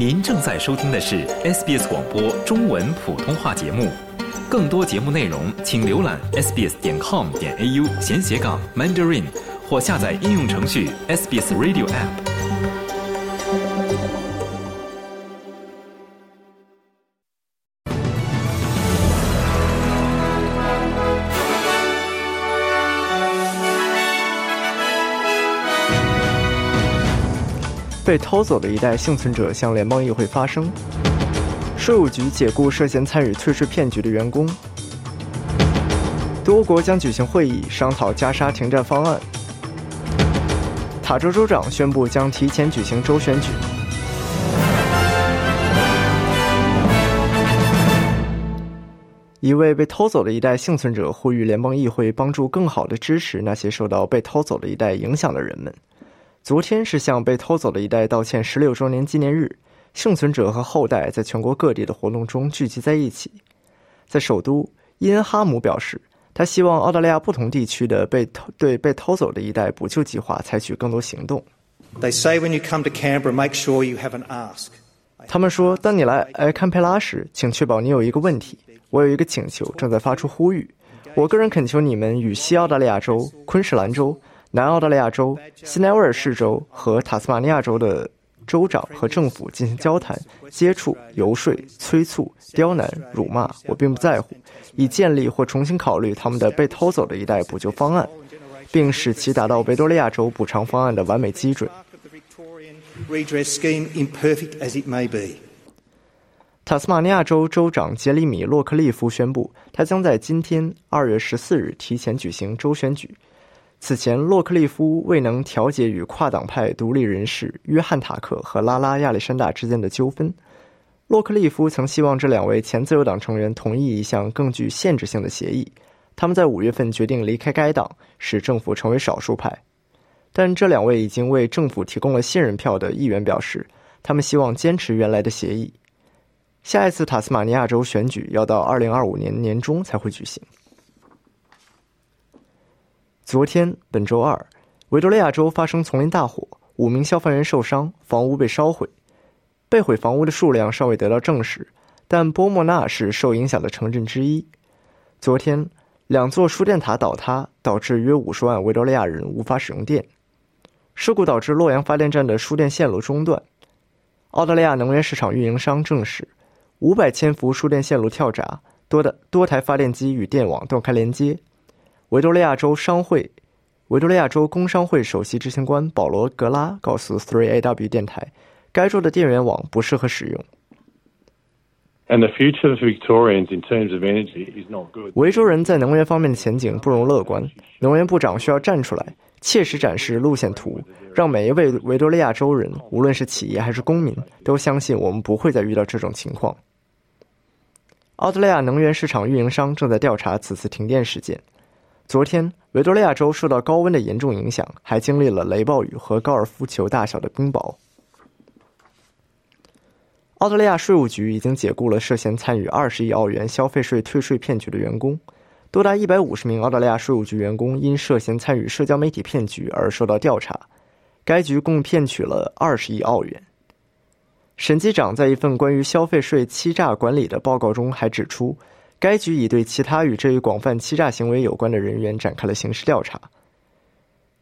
您正在收听的是 SBS 广播中文普通话节目，更多节目内容请浏览 sbs 点 com 点 au 闲斜杠 mandarin 或下载应用程序 SBS Radio App。被偷走的一代幸存者向联邦议会发声，税务局解雇涉嫌参与退税骗局的员工，多国将举行会议商讨加沙停战方案，塔州州长宣布将提前举行州选举，一位被偷走的一代幸存者呼吁联邦议会帮助更好的支持那些受到被偷走的一代影响的人们。昨天是向被偷走的一代道歉十六周年纪念日，幸存者和后代在全国各地的活动中聚集在一起。在首都伊恩哈姆表示，他希望澳大利亚不同地区的被偷对被偷走的一代补救计划采取更多行动。They say when you come to Canberra, make sure you have an ask. 他们说，当你来埃堪培拉时，请确保你有一个问题。我有一个请求，正在发出呼吁。我个人恳求你们与西澳大利亚州、昆士兰州。南澳大利亚州、西南威尔士州和塔斯马尼亚州的州长和政府进行交谈、接触、游说、催促、刁难、辱骂，我并不在乎，以建立或重新考虑他们的被偷走的一代补救方案，并使其达到维多利亚州补偿方案的完美基准。塔斯马尼亚州州长杰里米·洛克利夫宣布，他将在今天二月十四日提前举行州选举。此前，洛克利夫未能调解与跨党派独立人士约翰·塔克和拉拉·亚历山大之间的纠纷。洛克利夫曾希望这两位前自由党成员同意一项更具限制性的协议。他们在五月份决定离开该党，使政府成为少数派。但这两位已经为政府提供了信任票的议员表示，他们希望坚持原来的协议。下一次塔斯马尼亚州选举要到二零二五年年中才会举行。昨天，本周二，维多利亚州发生丛林大火，五名消防员受伤，房屋被烧毁。被毁房屋的数量尚未得到证实，但波莫纳是受影响的城镇之一。昨天，两座输电塔倒塌，导致约五十万维多利亚人无法使用电。事故导致洛阳发电站的输电线路中断。澳大利亚能源市场运营商证实，五百千伏输电线路跳闸，多的多台发电机与电网断开连接。维多利亚州商会、维多利亚州工商会首席执行官保罗·格拉告诉 Three AW 电台，该州的电源网不适合使用。维州人在能源方面的前景不容乐观。能源部长需要站出来，切实展示路线图，让每一位维多利亚州人，无论是企业还是公民，都相信我们不会再遇到这种情况。澳大利亚能源市场运营商正在调查此次停电事件。昨天，维多利亚州受到高温的严重影响，还经历了雷暴雨和高尔夫球大小的冰雹。澳大利亚税务局已经解雇了涉嫌参与二十亿澳元消费税退税骗局的员工，多达一百五十名澳大利亚税务局员工因涉嫌参与社交媒体骗局而受到调查。该局共骗取了二十亿澳元。审计长在一份关于消费税欺诈管理的报告中还指出。该局已对其他与这一广泛欺诈行为有关的人员展开了刑事调查。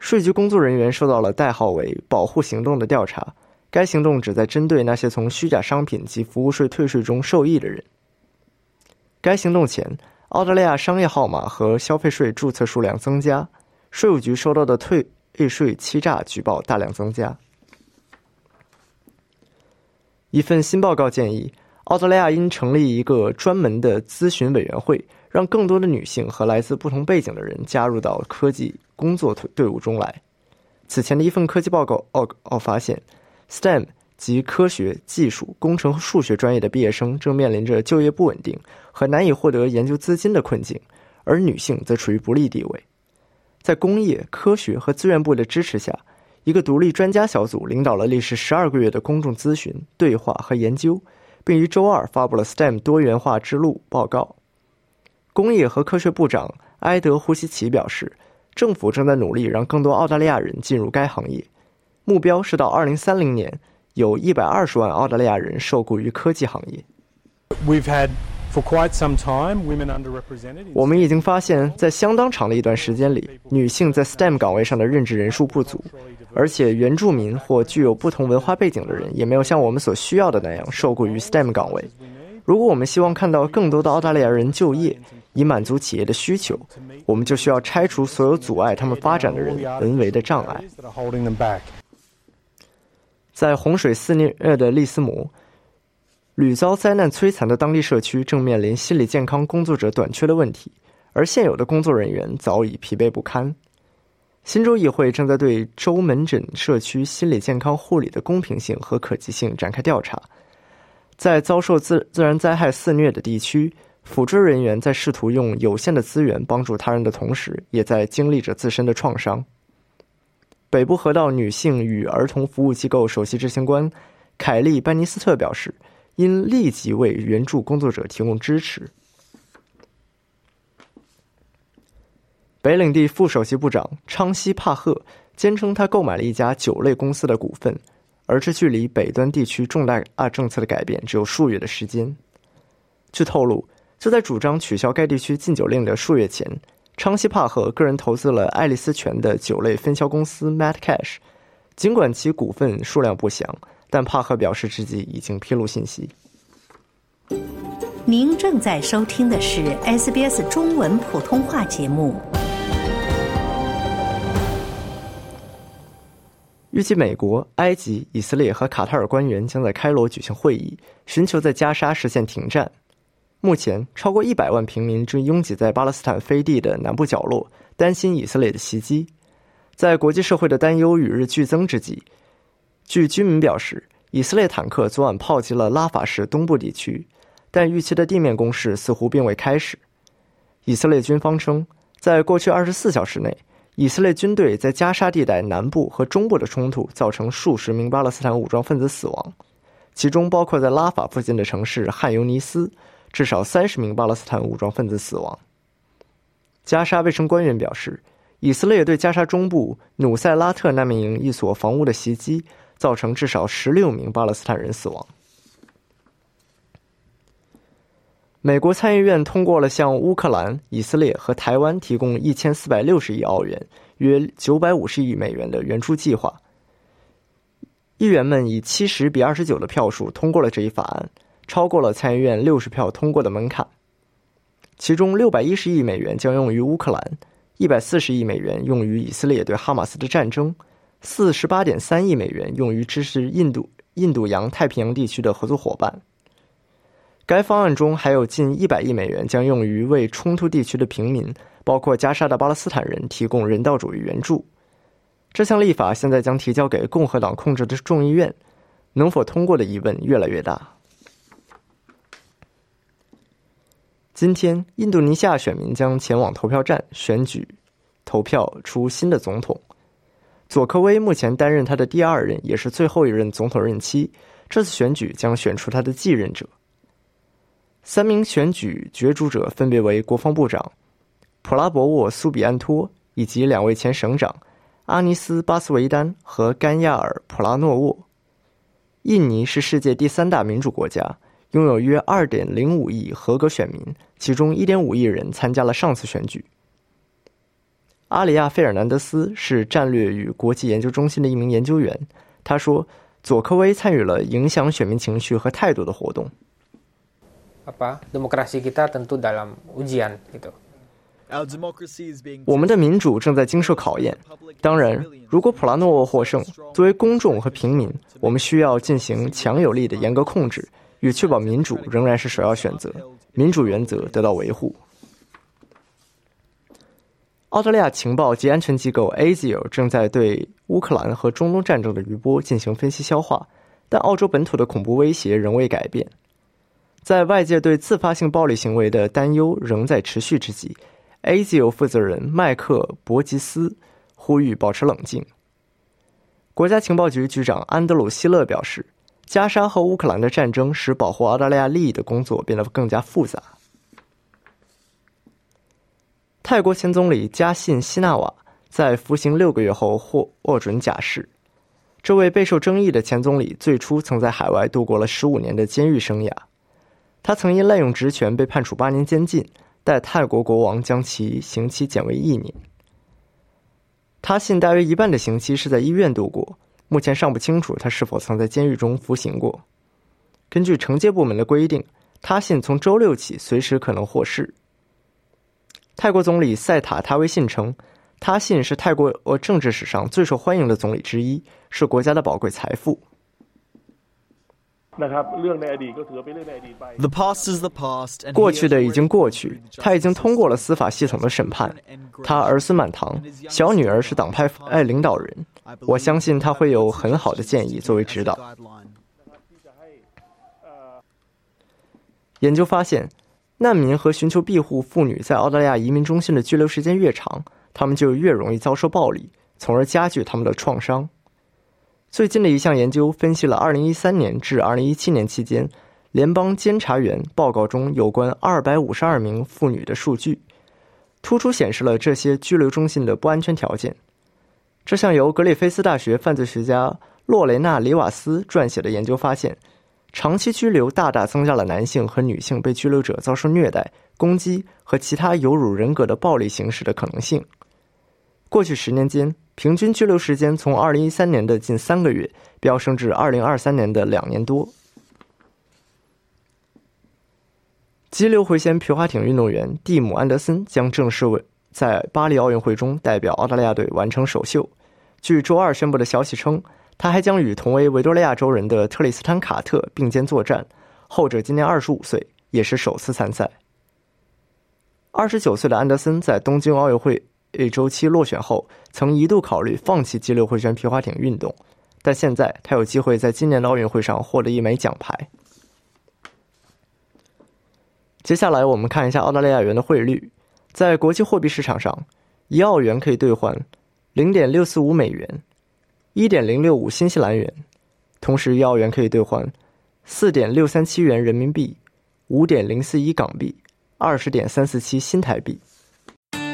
税局工作人员受到了代号为“保护行动”的调查，该行动旨在针对那些从虚假商品及服务税退税中受益的人。该行动前，澳大利亚商业号码和消费税注册数量增加，税务局收到的退税欺诈举报大量增加。一份新报告建议。澳大利亚应成立一个专门的咨询委员会，让更多的女性和来自不同背景的人加入到科技工作队伍中来。此前的一份科技报告奥奥发现，STEM 及科学技术、工程和数学专业的毕业生正面临着就业不稳定和难以获得研究资金的困境，而女性则处于不利地位。在工业、科学和资源部的支持下，一个独立专家小组领导了历时十二个月的公众咨询、对话和研究。并于周二发布了 STEM 多元化之路报告。工业和科学部长埃德·胡西奇表示，政府正在努力让更多澳大利亚人进入该行业，目标是到2030年，有一百二十万澳大利亚人受雇于科技行业。We've had for quite some time women underrepresented. 我们已经发现，在相当长的一段时间里，女性在 STEM 岗位上的任职人数不足，而且原住民或具有不同文化背景的人也没有像我们所需要的那样受雇于 STEM 岗位。如果我们希望看到更多的澳大利亚人就业，以满足企业的需求，我们就需要拆除所有阻碍他们发展的人人为的障碍。在洪水肆虐的利斯姆，屡遭灾难摧残的当地社区正面临心理健康工作者短缺的问题，而现有的工作人员早已疲惫不堪。新州议会正在对州门诊社区心理健康护理的公平性和可及性展开调查。在遭受自自然灾害肆虐的地区，辅助人员在试图用有限的资源帮助他人的同时，也在经历着自身的创伤。北部河道女性与儿童服务机构首席执行官凯利·班尼斯特表示，应立即为援助工作者提供支持。北领地副首席部长昌西·帕赫坚称，他购买了一家酒类公司的股份，而这距离北端地区重大啊政策的改变只有数月的时间。据透露，就在主张取消该地区禁酒令的数月前，昌西·帕赫个人投资了爱丽丝泉的酒类分销公司 Matt Cash，尽管其股份数量不详，但帕克表示自己已经披露信息。您正在收听的是 SBS 中文普通话节目。预计美国、埃及、以色列和卡塔尔官员将在开罗举行会议，寻求在加沙实现停战。目前，超过一百万平民正拥挤在巴勒斯坦飞地的南部角落，担心以色列的袭击。在国际社会的担忧与日俱增之际，据居民表示，以色列坦克昨晚炮击了拉法市东部地区，但预期的地面攻势似乎并未开始。以色列军方称，在过去二十四小时内，以色列军队在加沙地带南部和中部的冲突造成数十名巴勒斯坦武装分子死亡，其中包括在拉法附近的城市汉尤尼斯，至少三十名巴勒斯坦武装分子死亡。加沙卫生官员表示，以色列对加沙中部努塞拉特难民营一所房屋的袭击，造成至少十六名巴勒斯坦人死亡。美国参议院通过了向乌克兰、以色列和台湾提供一千四百六十亿澳元（约九百五十亿美元）的援助计划。议员们以七十比二十九的票数通过了这一法案，超过了参议院六十票通过的门槛。其中六百一十亿美元将用于乌克兰，一百四十亿美元用于以色列对哈马斯的战争，四十八点三亿美元用于支持印度印度洋太平洋地区的合作伙伴。该方案中还有近一百亿美元将用于为冲突地区的平民，包括加沙的巴勒斯坦人提供人道主义援助。这项立法现在将提交给共和党控制的众议院，能否通过的疑问越来越大。今天，印度尼西亚选民将前往投票站选举，投票出新的总统。佐科威目前担任他的第二任，也是最后一任总统任期。这次选举将选出他的继任者。三名选举角逐者分别为国防部长普拉博沃·苏比安托以及两位前省长阿尼斯·巴斯维丹和甘亚尔·普拉诺沃。印尼是世界第三大民主国家，拥有约2.05亿合格选民，其中1.5亿人参加了上次选举。阿里亚·费尔南德斯是战略与国际研究中心的一名研究员，他说，佐科威参与了影响选民情绪和态度的活动。apa demokrasi kita tentu dalam ujian gitu. 我们的民主正在经受考验。当然，如果普拉诺沃获胜，作为公众和平民，我们需要进行强有力的严格控制，以确保民主仍然是首要选择，民主原则得到维护。澳大利亚情报及安全机构 ASIO 正在对乌克兰和中东战争的余波进行分析消化，但澳洲本土的恐怖威胁仍未改变。在外界对自发性暴力行为的担忧仍在持续之际，ASIO 负责人麦克·伯吉斯呼吁保持冷静。国家情报局局长安德鲁·希勒表示，加沙和乌克兰的战争使保护澳大利亚利益的工作变得更加复杂。泰国前总理加信·希纳瓦在服刑六个月后获获准假释。这位备受争议的前总理最初曾在海外度过了十五年的监狱生涯。他曾因滥用职权被判处八年监禁，待泰国国王将其刑期减为一年。他信大约一半的刑期是在医院度过，目前尚不清楚他是否曾在监狱中服刑过。根据惩戒部门的规定，他信从周六起随时可能获释。泰国总理塞塔他威信称，他信是泰国政治史上最受欢迎的总理之一，是国家的宝贵财富。The past is the past. 过去的已经过去，他已经通过了司法系统的审判。他儿孙满堂，小女儿是党派爱领导人。我相信他会有很好的建议作为指导。研究发现，难民和寻求庇护妇女在澳大利亚移民中心的拘留时间越长，他们就越容易遭受暴力，从而加剧他们的创伤。最近的一项研究分析了2013年至2017年期间联邦监察员报告中有关252名妇女的数据，突出显示了这些拘留中心的不安全条件。这项由格里菲斯大学犯罪学家洛雷纳·里瓦斯撰写的研究发现，长期拘留大大增加了男性和女性被拘留者遭受虐待、攻击和其他有辱人格的暴力形式的可能性。过去十年间，平均拘留时间从2013年的近三个月飙升至2023年的两年多。激流回旋皮划艇运动员蒂姆·安德森将正式为在巴黎奥运会中代表澳大利亚队完成首秀。据周二宣布的消息称，他还将与同为维多利亚州人的特里斯坦·卡特并肩作战。后者今年25岁，也是首次参赛。29岁的安德森在东京奥运会。A 周期落选后，曾一度考虑放弃激流回旋皮划艇运动，但现在他有机会在今年的奥运会上获得一枚奖牌。接下来我们看一下澳大利亚元的汇率，在国际货币市场上，一澳元可以兑换零点六四五美元，一点零六五新西兰元，同时一澳元可以兑换四点六三七元人民币，五点零四一港币，二十点三四七新台币。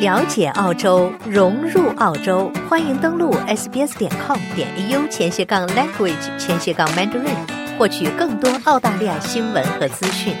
了解澳洲，融入澳洲，欢迎登录 sbs 点 com 点 au 前斜杠 language 前斜杠 mandarin，获取更多澳大利亚新闻和资讯。